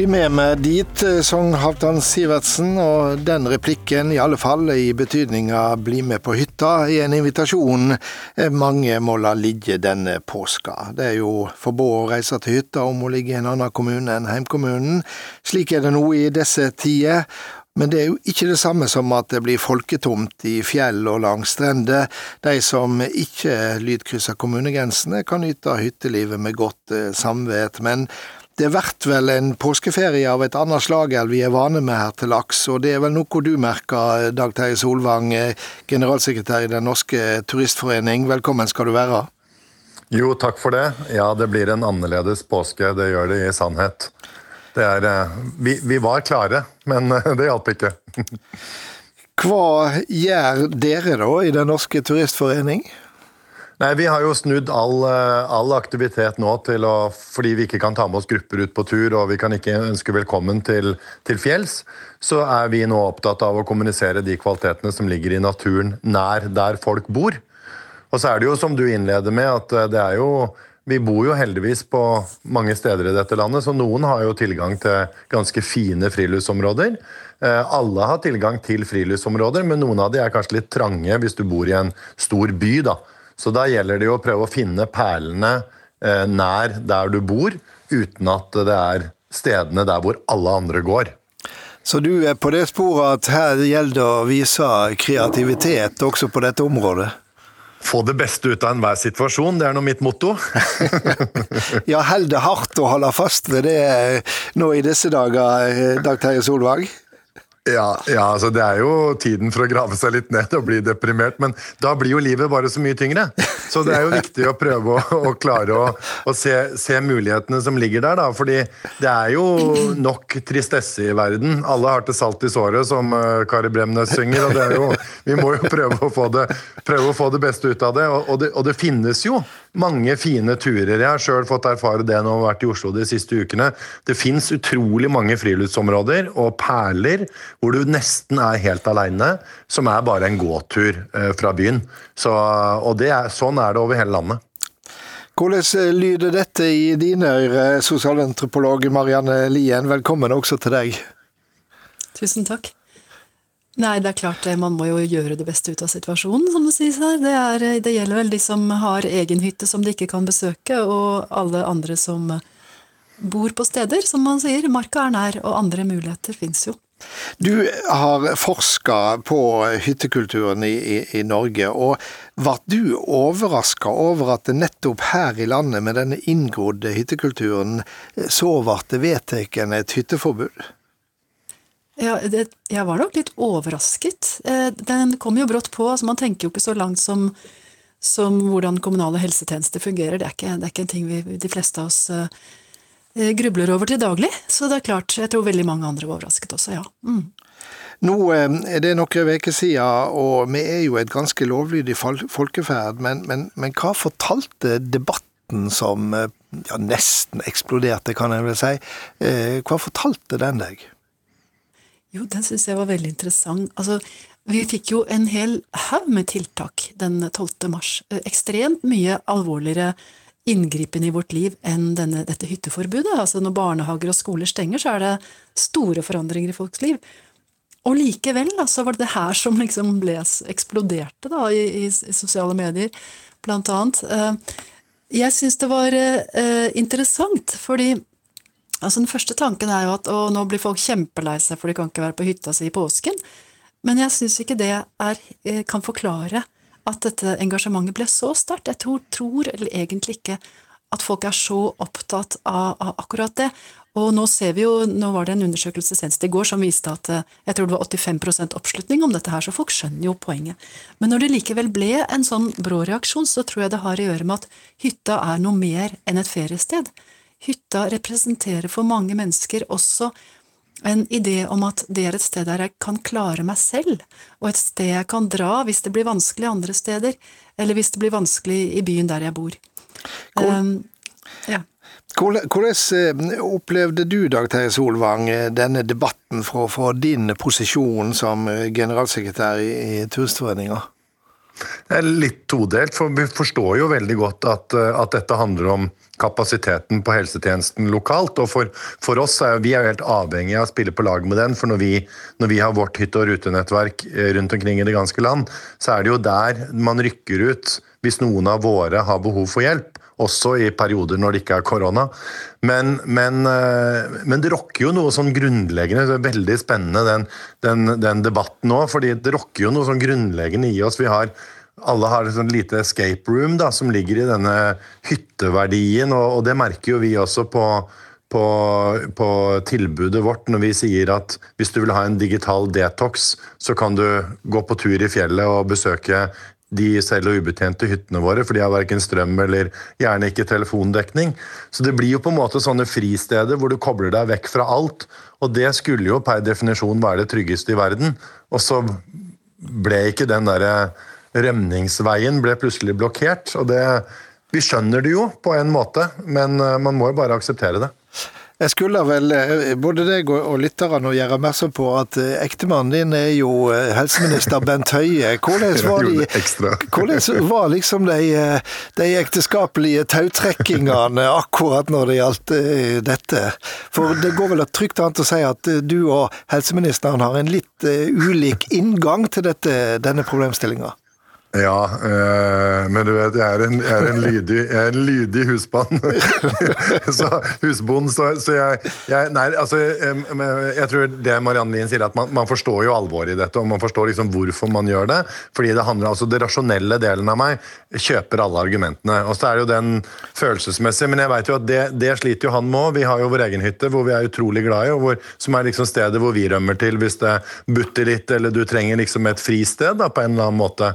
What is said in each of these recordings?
Bli med meg dit, eh, sang Halvdan Sivertsen, og den replikken, i alle fall i betydninga 'bli med på hytta', er en invitasjon eh, mange må la ligge denne påska. Det er jo forbudt å reise til hytta om hun ligge i en annen kommune enn heimkommunen. Slik er det nå i disse tider. Men det er jo ikke det samme som at det blir folketomt i fjell og langs strender. De som ikke lydkrysser kommunegrensene, kan nyte hyttelivet med godt eh, samvett. Men det blir vel en påskeferie av et annet slag enn vi er vane med her til laks, og det er vel noe du merker, Dag Terje Solvang, generalsekretær i Den norske turistforening. Velkommen skal du være. Jo, takk for det. Ja, det blir en annerledes påske. Det gjør det i sannhet. Det er, eh, vi, vi var klare, men det hjalp ikke. Hva gjør dere da i Den norske turistforening? Nei, Vi har jo snudd all, eh, all, aktivitet nå til å Fordi vi ikke kan ta med oss grupper ut på tur og vi kan ikke ønske velkommen til, til fjells, så er vi nå opptatt av å kommunisere de kvalitetene som ligger i naturen nær der folk bor. Og så er det jo som du innleder med, at eh, det er jo vi bor jo heldigvis på mange steder i dette landet, så noen har jo tilgang til ganske fine friluftsområder. Eh, alle har tilgang til friluftsområder, men noen av de er kanskje litt trange hvis du bor i en stor by. da. Så da gjelder det jo å prøve å finne perlene eh, nær der du bor, uten at det er stedene der hvor alle andre går. Så du er på det sporet at her gjelder det å vise kreativitet også på dette området? Få det beste ut av enhver situasjon, det er nå mitt motto. ja, held det hardt og holde fast ved det nå i disse dager, eh, Dag Terje Solvang? Ja, ja, altså det er jo tiden for å grave seg litt ned og bli deprimert, men da blir jo livet bare så mye tyngre. Så det er jo viktig å prøve å, å klare å, å se, se, mulighetene som ligger der, da. Fordi det er jo nok tristesse i verden. Alle har til salt i såret, som uh, Kari Bremnes synger. og det er jo, Vi må jo prøve å få det, å få det beste ut av det og, og det. og det finnes jo mange fine turer. Jeg har sjøl fått erfare det når jeg har vært i Oslo de siste ukene. Det fins utrolig mange friluftsområder og perler hvor du nesten er helt aleine, som er bare en gåtur eh, fra byen. Så, og er, sånn er det over hele landet. Hvordan eh, lyder dette i dine ører, sosialantropolog Marianne Lien? Velkommen også til deg. Tusen takk. Nei, det er klart eh, man må jo gjøre det beste ut av situasjonen, som det sies her. Det, er, det gjelder vel de som har egen hytte som de ikke kan besøke, og alle andre som bor på steder, som man sier. Marka er nær, og andre muligheter fins jo. Du har forska på hyttekulturen i, i, i, Norge, og ble du overraska over at det nettopp her i landet, med denne inngrodde hyttekulturen, så ble det vedtatt et hytteforbud? Ja, det, jeg var nok litt overrasket. Eh, den kom jo brått på. altså Man tenker jo ikke så langt som, som hvordan kommunale helsetjenester fungerer. Det er ikke, det er ikke en ting vi, de fleste av oss uh, grubler over til daglig. Så det er klart, jeg tror veldig mange andre var overrasket også, ja. Mm. Nå er det noen uker siden, og vi er jo et ganske lovlydig folkeferd, men, men, men hva fortalte debatten som ja, nesten eksploderte, kan jeg vel si, hva fortalte den deg? Jo, den syns jeg var veldig interessant. Altså, vi fikk jo en hel haug med tiltak den 12. mars. Eh, ekstremt mye alvorligere inngripen i vårt liv enn denne, dette hytteforbudet. Altså Når barnehager og skoler stenger, så er det store forandringer i folks liv. Og likevel så var det det her som liksom ble eksploderte da, i, i, i sosiale medier, blant annet. Eh, jeg syns det var eh, interessant, fordi Altså Den første tanken er jo at å, nå blir folk kjempelei seg for de kan ikke være på hytta si i påsken. Men jeg syns ikke det er, eh, kan forklare at dette engasjementet ble så sterkt. Jeg tror, tror egentlig ikke at folk er så opptatt av, av, akkurat det. Og nå ser vi jo, nå var det en undersøkelse senest i går som viste at eh, jeg tror det var 85% oppslutning om dette her, så folk skjønner jo poenget. Men når det likevel ble en sånn brå reaksjon, så tror jeg det har å gjøre med at hytta er noe mer enn et feriested hytta representerer for mange mennesker også en idé om at det er et sted der jeg kan klare meg selv, og et sted jeg kan dra hvis det blir vanskelig andre steder, eller hvis det blir vanskelig i byen der jeg bor. Hvor, um, ja. Hvordan eh, opplevde du, Dag Terje Solvang, eh, denne debatten fra, fra, din posisjon som eh, generalsekretær i, i Turistforeninga? Litt todelt, for vi forstår jo veldig godt at, at dette handler om kapasiteten på helsetjenesten lokalt. Og for, for oss er vi er helt avhengige av å spille på lag med den. For når vi, når vi har vårt hytte- og rutenettverk eh, rundt omkring i det ganske land, så er det jo der man rykker ut hvis noen av våre har behov for hjelp. Også i perioder når det ikke er korona. Men, men, eh, men, det rokker jo noe sånn grunnleggende. Det er veldig spennende den, den, den debatten nå. fordi det rokker jo noe sånn grunnleggende i oss. Vi har alle har et sånn lite escape room da, som ligger i denne hytteverdien, og, og det merker jo vi også på, på, på, tilbudet vårt når vi sier at hvis du vil ha en digital detox, så kan du gå på tur i fjellet og besøke de selv- og ubetjente hyttene våre, for de har verken strøm eller gjerne ikke telefondekning. Så det blir jo på en måte sånne fristeder hvor du kobler deg vekk fra alt. Og det skulle jo per definisjon være det tryggeste i verden. Og så ble ikke den derre rømningsveien ble plutselig blokkert. og det, Vi skjønner det jo på en måte, men eh, man må jo bare akseptere det. Jeg skulle vel eh, både deg og lytterne gjøre oppmerksom på at eh, ektemannen din er jo helseminister Bent Høie. Hvordan var, de, hvordan var liksom de, de ekteskapelige tautrekkingene akkurat når det gjaldt dette? For det går vel trygt an å si at du og helseministeren har en litt ulik inngang til dette, denne problemstillinga? Ja, øh, men du vet, jeg er en, jeg er en lydig, jeg lydig husband. så husbond, så, så jeg, jeg, Nei, altså jeg, tror det Marianne Lien sier, at man, man, forstår jo alvoret i dette, og man forstår liksom hvorfor man gjør det. Fordi det handler altså det rasjonelle delen av meg kjøper alle argumentene. Og så er det jo den følelsesmessige, men jeg vet jo at det, det sliter jo han med òg. Vi har jo vår egen hytte hvor vi er utrolig glad i, og hvor, som er liksom stedet hvor vi rømmer til hvis det butter litt, eller du trenger liksom et fristed da, på en eller annen måte.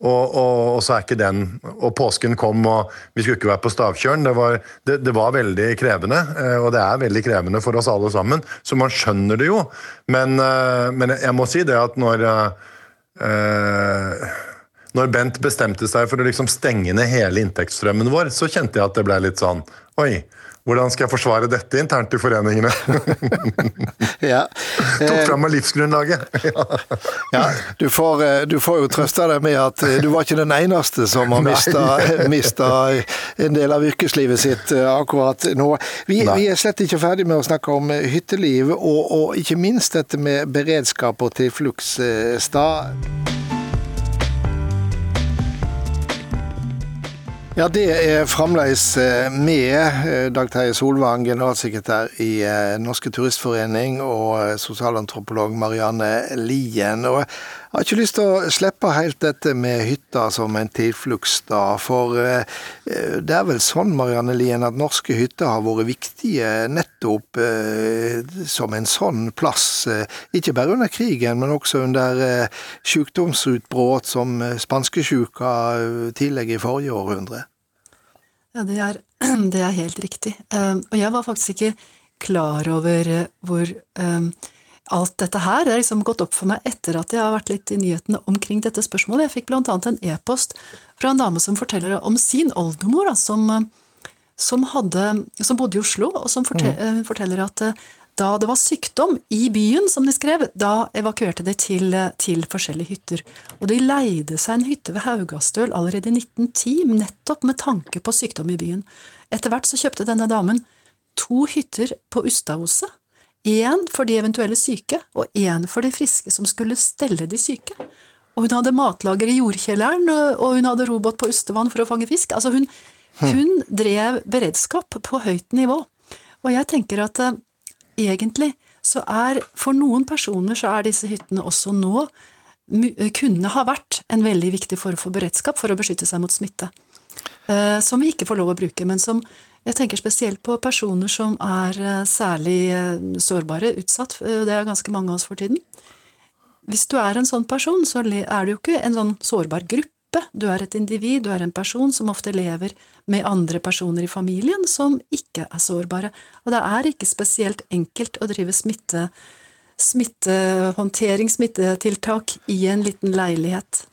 Og, og, og, så er ikke den Og påsken kom, og vi skulle ikke være på stavkjøren. Det var, det, det var, veldig krevende, eh, og det er veldig krevende for oss alle sammen. Så man skjønner det jo. Men, eh, men jeg må si det at når uh, når Bent bestemte seg for å liksom stenge ned hele inntektsstrømmen vår, så kjente jeg at det ble litt sånn Oi, hvordan skal jeg forsvare dette internt i foreningene? ja. Tok eh, fram meg livsgrunnlaget. ja, du får, eh, du får, jo trøste deg med at eh, du var ikke den eneste som har mista en del av yrkeslivet sitt akkurat nå. Vi, vi, er slett ikke ferdig med å snakke om hytteliv, og, og ikke minst dette med beredskap og tilfluktssted. Ja, det er fremdeles eh, med eh, Dag Terje Solvang, generalsekretær i eh, Norske Turistforening, og sosialantropolog Marianne Lien. Og jeg har ikke lyst til å slippe helt dette med hytta som en tilfluktsstad. For eh, det er vel sånn, Marianne Lien, at norske hytter har vært viktige nettopp eh, som en sånn plass. Eh, ikke bare under krigen, men også under sykdomsutbrudd som spanskesjuka tidligere i forrige århundre. Ja, det er, det er helt riktig. Og jeg var faktisk ikke klar over hvor alt dette her er liksom gått opp for meg etter at jeg har vært litt i nyhetene omkring dette spørsmålet. Jeg fikk annet en e-post fra en dame som forteller om sin oldemor, da, som, som, hadde, som, bodde i Oslo, og som forteller, mm. forteller at eh, da det var sykdom i byen, som de skrev, da evakuerte de til, til, forskjellige hytter. Og de leide seg en hytte ved Haugastøl allerede i 1910, nettopp med tanke på sykdom i byen. Etter hvert så kjøpte denne damen to hytter på Ustadhuset, Én for de eventuelle syke, og én for de friske som skulle stelle de syke. Og hun hadde matlager i jordkjelleren, og hun hadde robot på Ustevann for å fange fisk. Altså hun, hun drev beredskap på høyt nivå. Og jeg tenker at uh, egentlig så er for noen personer så er disse hyttene også nå kunne ha vært en veldig viktig form for beredskap for å beskytte seg mot smitte. Uh, som vi ikke får lov å bruke, men som jeg tenker spesielt på personer som er eh, særlig eh, sårbare, utsatt. Eh, det er ganske mange av oss for tiden. Hvis du er en sånn person, så er du jo ikke en sånn sårbar gruppe. Du er et individ, du er en person som ofte lever med andre personer i familien som ikke er sårbare. Og det er ikke spesielt enkelt å drive smitte, smittehåndtering, smittetiltak, i en liten leilighet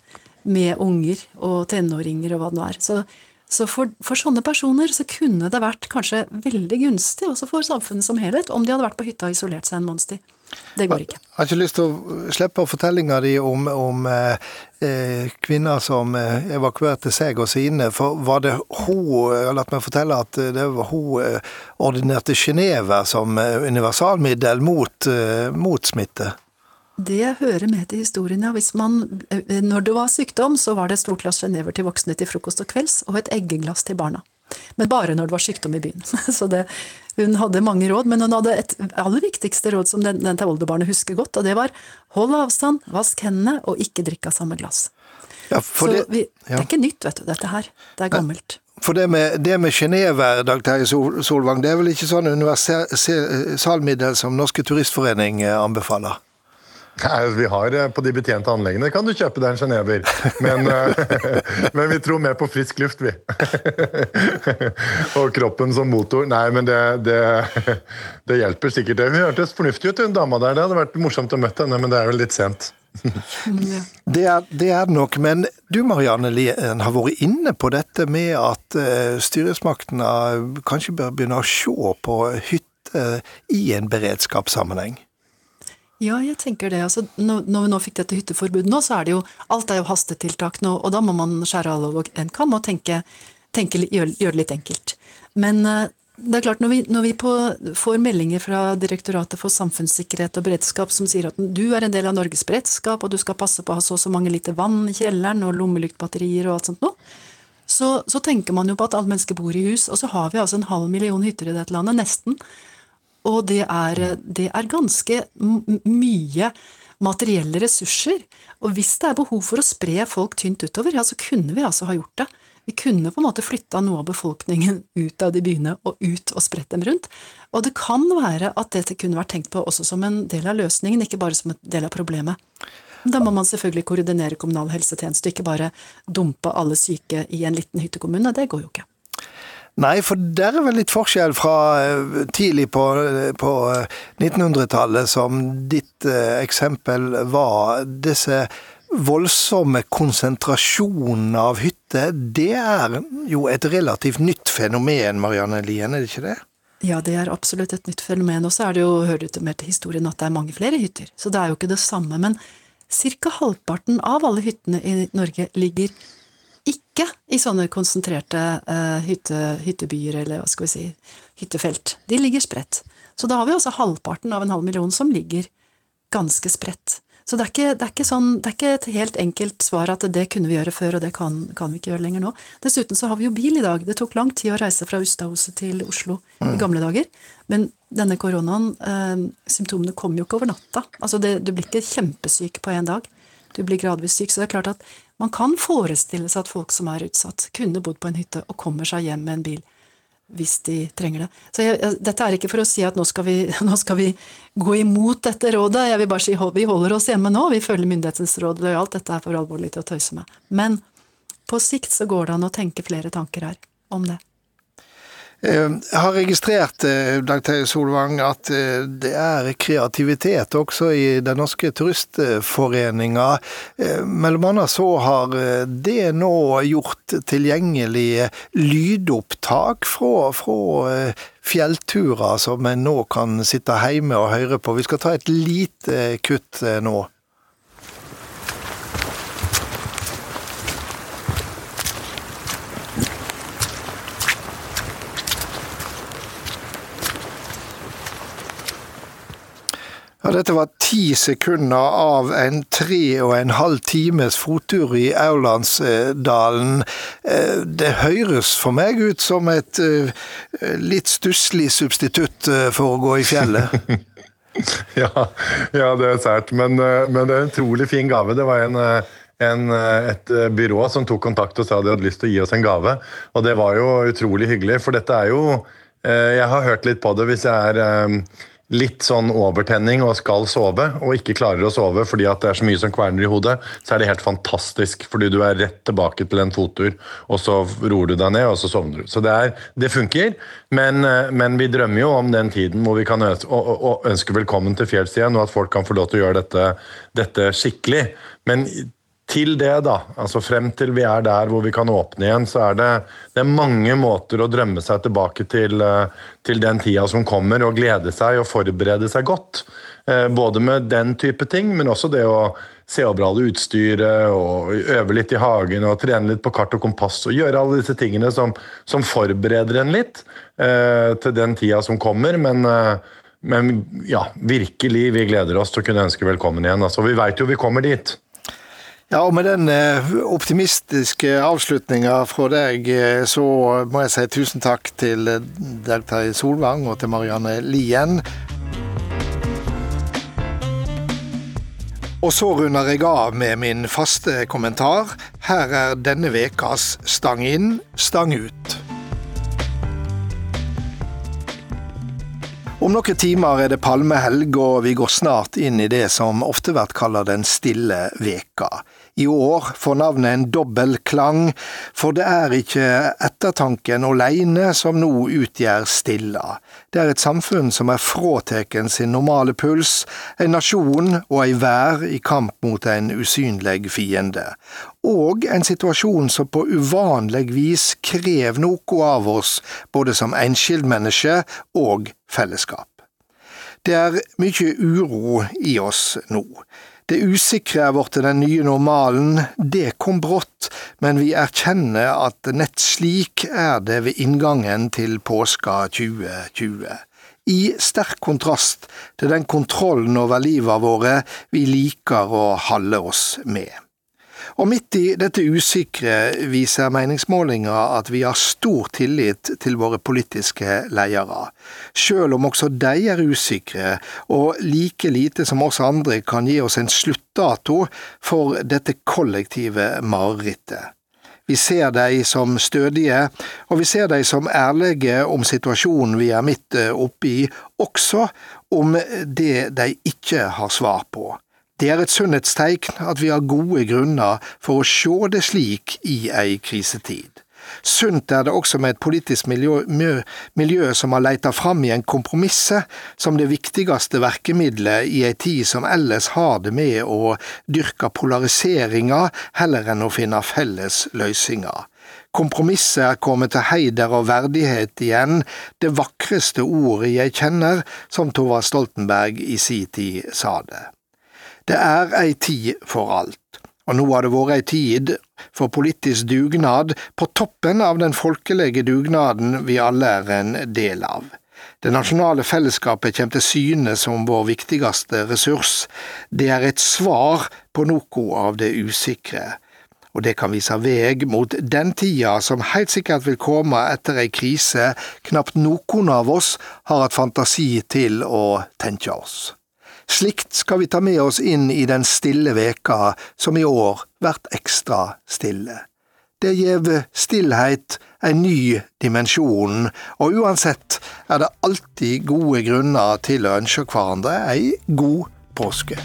med unger og tenåringer og hva det nå er. Så så for, for, sånne personer så kunne det vært kanskje veldig gunstig, også for samfunnet som helhet, om de hadde vært på hytta og isolert seg en måneds tid. Det går ikke. Jeg har ikke lyst til å slippe fortellinga di om, om eh, kvinner som eh, evakuerte seg og sine. For var det hun La meg fortelle at det var hun eh, ordinerte Genéve som eh, universalmiddel mot, eh, mot smitte? Det hører med til historien, ja. Hvis man, eh, når det var sykdom, så var det et stort glass Genever til voksne til frokost og kvelds, og et eggeglass til barna. Men bare når det var sykdom i byen. Så det, hun hadde mange råd, men hun hadde et aller viktigste råd som den, den oldebarnet husker godt, og det var hold avstand, vask hendene og ikke drikk av samme glass. Ja, Så det, vi, ja. det er ikke nytt, vet du, dette her. Det er gammelt. For det med, det med Genever, Dag Terje Sol, Solvang, det er vel ikke sånn universalmiddel som Norske Turistforening eh, anbefaler? Nei, vi har eh, På de betjente anleggene kan du kjøpe deg en sjenever, men, eh, men vi tror mer på frisk luft, vi. Og kroppen som motor. Nei, men det, det, det hjelper sikkert. Hun hørtes fornuftig ut, hun dama der. Det hadde vært morsomt å møte henne, men det er vel litt sent. Det er, det er nok, men du Marianne Lien har vært inne på dette med at uh, styresmaktene kanskje bør begynne å se på hytte i en beredskapssammenheng. Ja, jeg tenker det. Altså, når, vi nå fikk dette hytteforbudet nå, så er det jo Alt er jo hastetiltak nå, og da må man skjære alle over en kam og tenke, tenke gjøre, gjør det litt enkelt. Men eh, det er klart, når vi, når vi på, får meldinger fra Direktoratet for samfunnssikkerhet og beredskap som sier at du er en del av Norges beredskap, og du skal passe på å ha så og så mange liter vann i kjelleren og lommelyktbatterier og alt sånt noe, så, så tenker man jo på at alle mennesker bor i hus, og så har vi altså en halv million hytter i dette landet, nesten. Og det er, det er ganske mye materielle ressurser. Og hvis det er behov for å spre folk tynt utover, ja, så kunne vi altså ha gjort det. Vi kunne på en måte flytta noe av befolkningen ut av de byene og ut og spredt dem rundt. Og det kan være at dette kunne vært tenkt på også som en del av løsningen, ikke bare som en del av problemet. Da må man selvfølgelig koordinere kommunal helsetjeneste, ikke bare dumpe alle syke i en liten hyttekommune. Det går jo ikke. Nei, for der er vel litt forskjell fra eh, tidlig på, på 1900-tallet, som ditt eh, eksempel var. Disse voldsomme konsentrasjonene av hytter, det er jo et relativt nytt fenomen, Marianne Lien, er det ikke det? Ja, det er absolutt et nytt fenomen. Og så er det jo, hører det mer til historien at det er mange flere hytter. Så det er jo ikke det samme. Men ca. halvparten av alle hyttene i Norge ligger ikke i sånne konsentrerte uh, hytte, hyttebyer, eller hva skal vi si, hyttefelt. De ligger spredt. Så da har vi også halvparten av en halv million som ligger ganske spredt. Så det er, ikke, det, er sånn, det er, ikke, et helt enkelt svar at det kunne vi gjøre før, og det kan, kan, vi ikke gjøre lenger nå. Dessuten så har vi jo bil i dag. Det tok lang tid å reise fra Ustadhuset til Oslo mm. i gamle dager. Men denne koronaen, eh, symptomene kommer jo ikke over natta. Altså det, du blir ikke kjempesyk på én dag. Du blir gradvis syk. Så det er klart at man kan forestille seg at folk som er utsatt, kunne bodd på en hytte og kommer seg hjem med en bil hvis de trenger det. Så jeg, Dette er ikke for å si at nå skal, vi, nå skal vi gå imot dette rådet. Jeg vil bare si vi holder oss hjemme nå, vi følger myndighetens råd lojalt. Dette er for alvorlig til å tøyse med. Men på sikt så går det an å tenke flere tanker her om det. Eh, jeg har registrert eh, Dag Solvang, at eh, det er kreativitet også i Den norske turistforeninga. Mellom annet så har det nå gjort tilgjengelig lydopptak fra, fra fjellturer som en nå kan sitte hjemme og høre på. Vi skal ta et lite kutt nå. Ja, dette var ti sekunder av en tre og en halv times fottur i Aurlandsdalen. Eh, det høres for meg ut som et eh, litt stusslig substitutt eh, for å gå i fjellet. ja, ja, det er sært, men, men, det er en utrolig fin gave. Det var en, en, et byrå som tok kontakt og sa de hadde lyst til å gi oss en gave. Og det var jo utrolig hyggelig, for dette er jo Jeg har hørt litt på det hvis jeg er litt sånn overtenning og skal sove, og ikke klarer å sove fordi at det er så mye som kverner i hodet, så er det helt fantastisk. Fordi du er rett tilbake til en fottur, og så roer du deg ned, og så sovner du. Så det, er, det funker, men, men, vi drømmer jo om den tiden hvor vi kan ønske velkommen til fjells og at folk kan få lov til å gjøre dette, dette skikkelig. Men til det, da, altså frem til vi er der hvor vi kan åpne igjen, så er det, det er mange måter å drømme seg tilbake til, eh, til, den tida som kommer, og glede seg og forberede seg godt. Eh, både med den type ting, men også det å se over alle utstyret og øve litt i hagen og trene litt på kart og kompass og gjøre alle disse tingene som, som forbereder en litt eh, til den tida som kommer. Men, men, ja, virkelig, vi gleder oss til å kunne ønske velkommen igjen. Altså, vi veit jo vi kommer dit. Ja, og med den eh, optimistiske avslutninga fra deg, eh, så må jeg si tusen takk til eh, Dag Terje Solvang og til Marianne Lien. Og så runder jeg av med min faste kommentar. Her er denne ukas Stang inn, stang ut. Om noen timer er det palmehelg, og vi går snart inn i det som ofte blir kalt den stille veka. I år får navnet en dobbel klang, for det er ikke ettertanken alene som nå utgjør stilla. Det er et samfunn som er fråteken sin normale puls, en nasjon og ei vær i kamp mot en usynlig fiende. Og en situasjon som på uvanlig vis krever noe av oss, både som enskildmenneske og fellesskap. Det er mye uro i oss nå. Det usikre er blitt den nye normalen, det kom brått, men vi erkjenner at nett slik er det ved inngangen til påska 2020. I sterk kontrast til den kontrollen over livet våre vi liker å holde oss med. Og midt i dette usikre viser meningsmålinger at vi har stor tillit til våre politiske ledere, selv om også de er usikre, og like lite som oss andre kan gi oss en sluttdato for dette kollektive marerittet. Vi ser de som stødige, og vi ser de som ærlige om situasjonen vi er midt oppi, også om det de ikke har svar på. Det er et sunnhetstegn at vi har gode grunner for å se det slik i ei krisetid. Sunt er det også med et politisk miljø, miljø som har leita fram i en kompromisse som det viktigste verkemidlet i ei tid som ellers har det med å dyrke polariseringa heller enn å finne felles løsninger. Kompromisset er kommet til heider og verdighet igjen, det vakreste ordet jeg kjenner, som Thorvald Stoltenberg i si tid sa det. Det er ei tid for alt, og nå har det vært ei tid for politisk dugnad på toppen av den folkelege dugnaden vi alle er en del av. Det nasjonale fellesskapet kommer til syne som vår viktigste ressurs. Det er et svar på noe av det usikre, og det kan vise veg mot den tida som heilt sikkert vil komme etter ei krise knapt noen av oss har hatt fantasi til å tenke oss. Slikt skal vi ta med oss inn i den stille veka som i år vert ekstra stille. Det gjev stillheit en ny dimensjon, og uansett er det alltid gode grunner til å ønske hverandre ei god påske.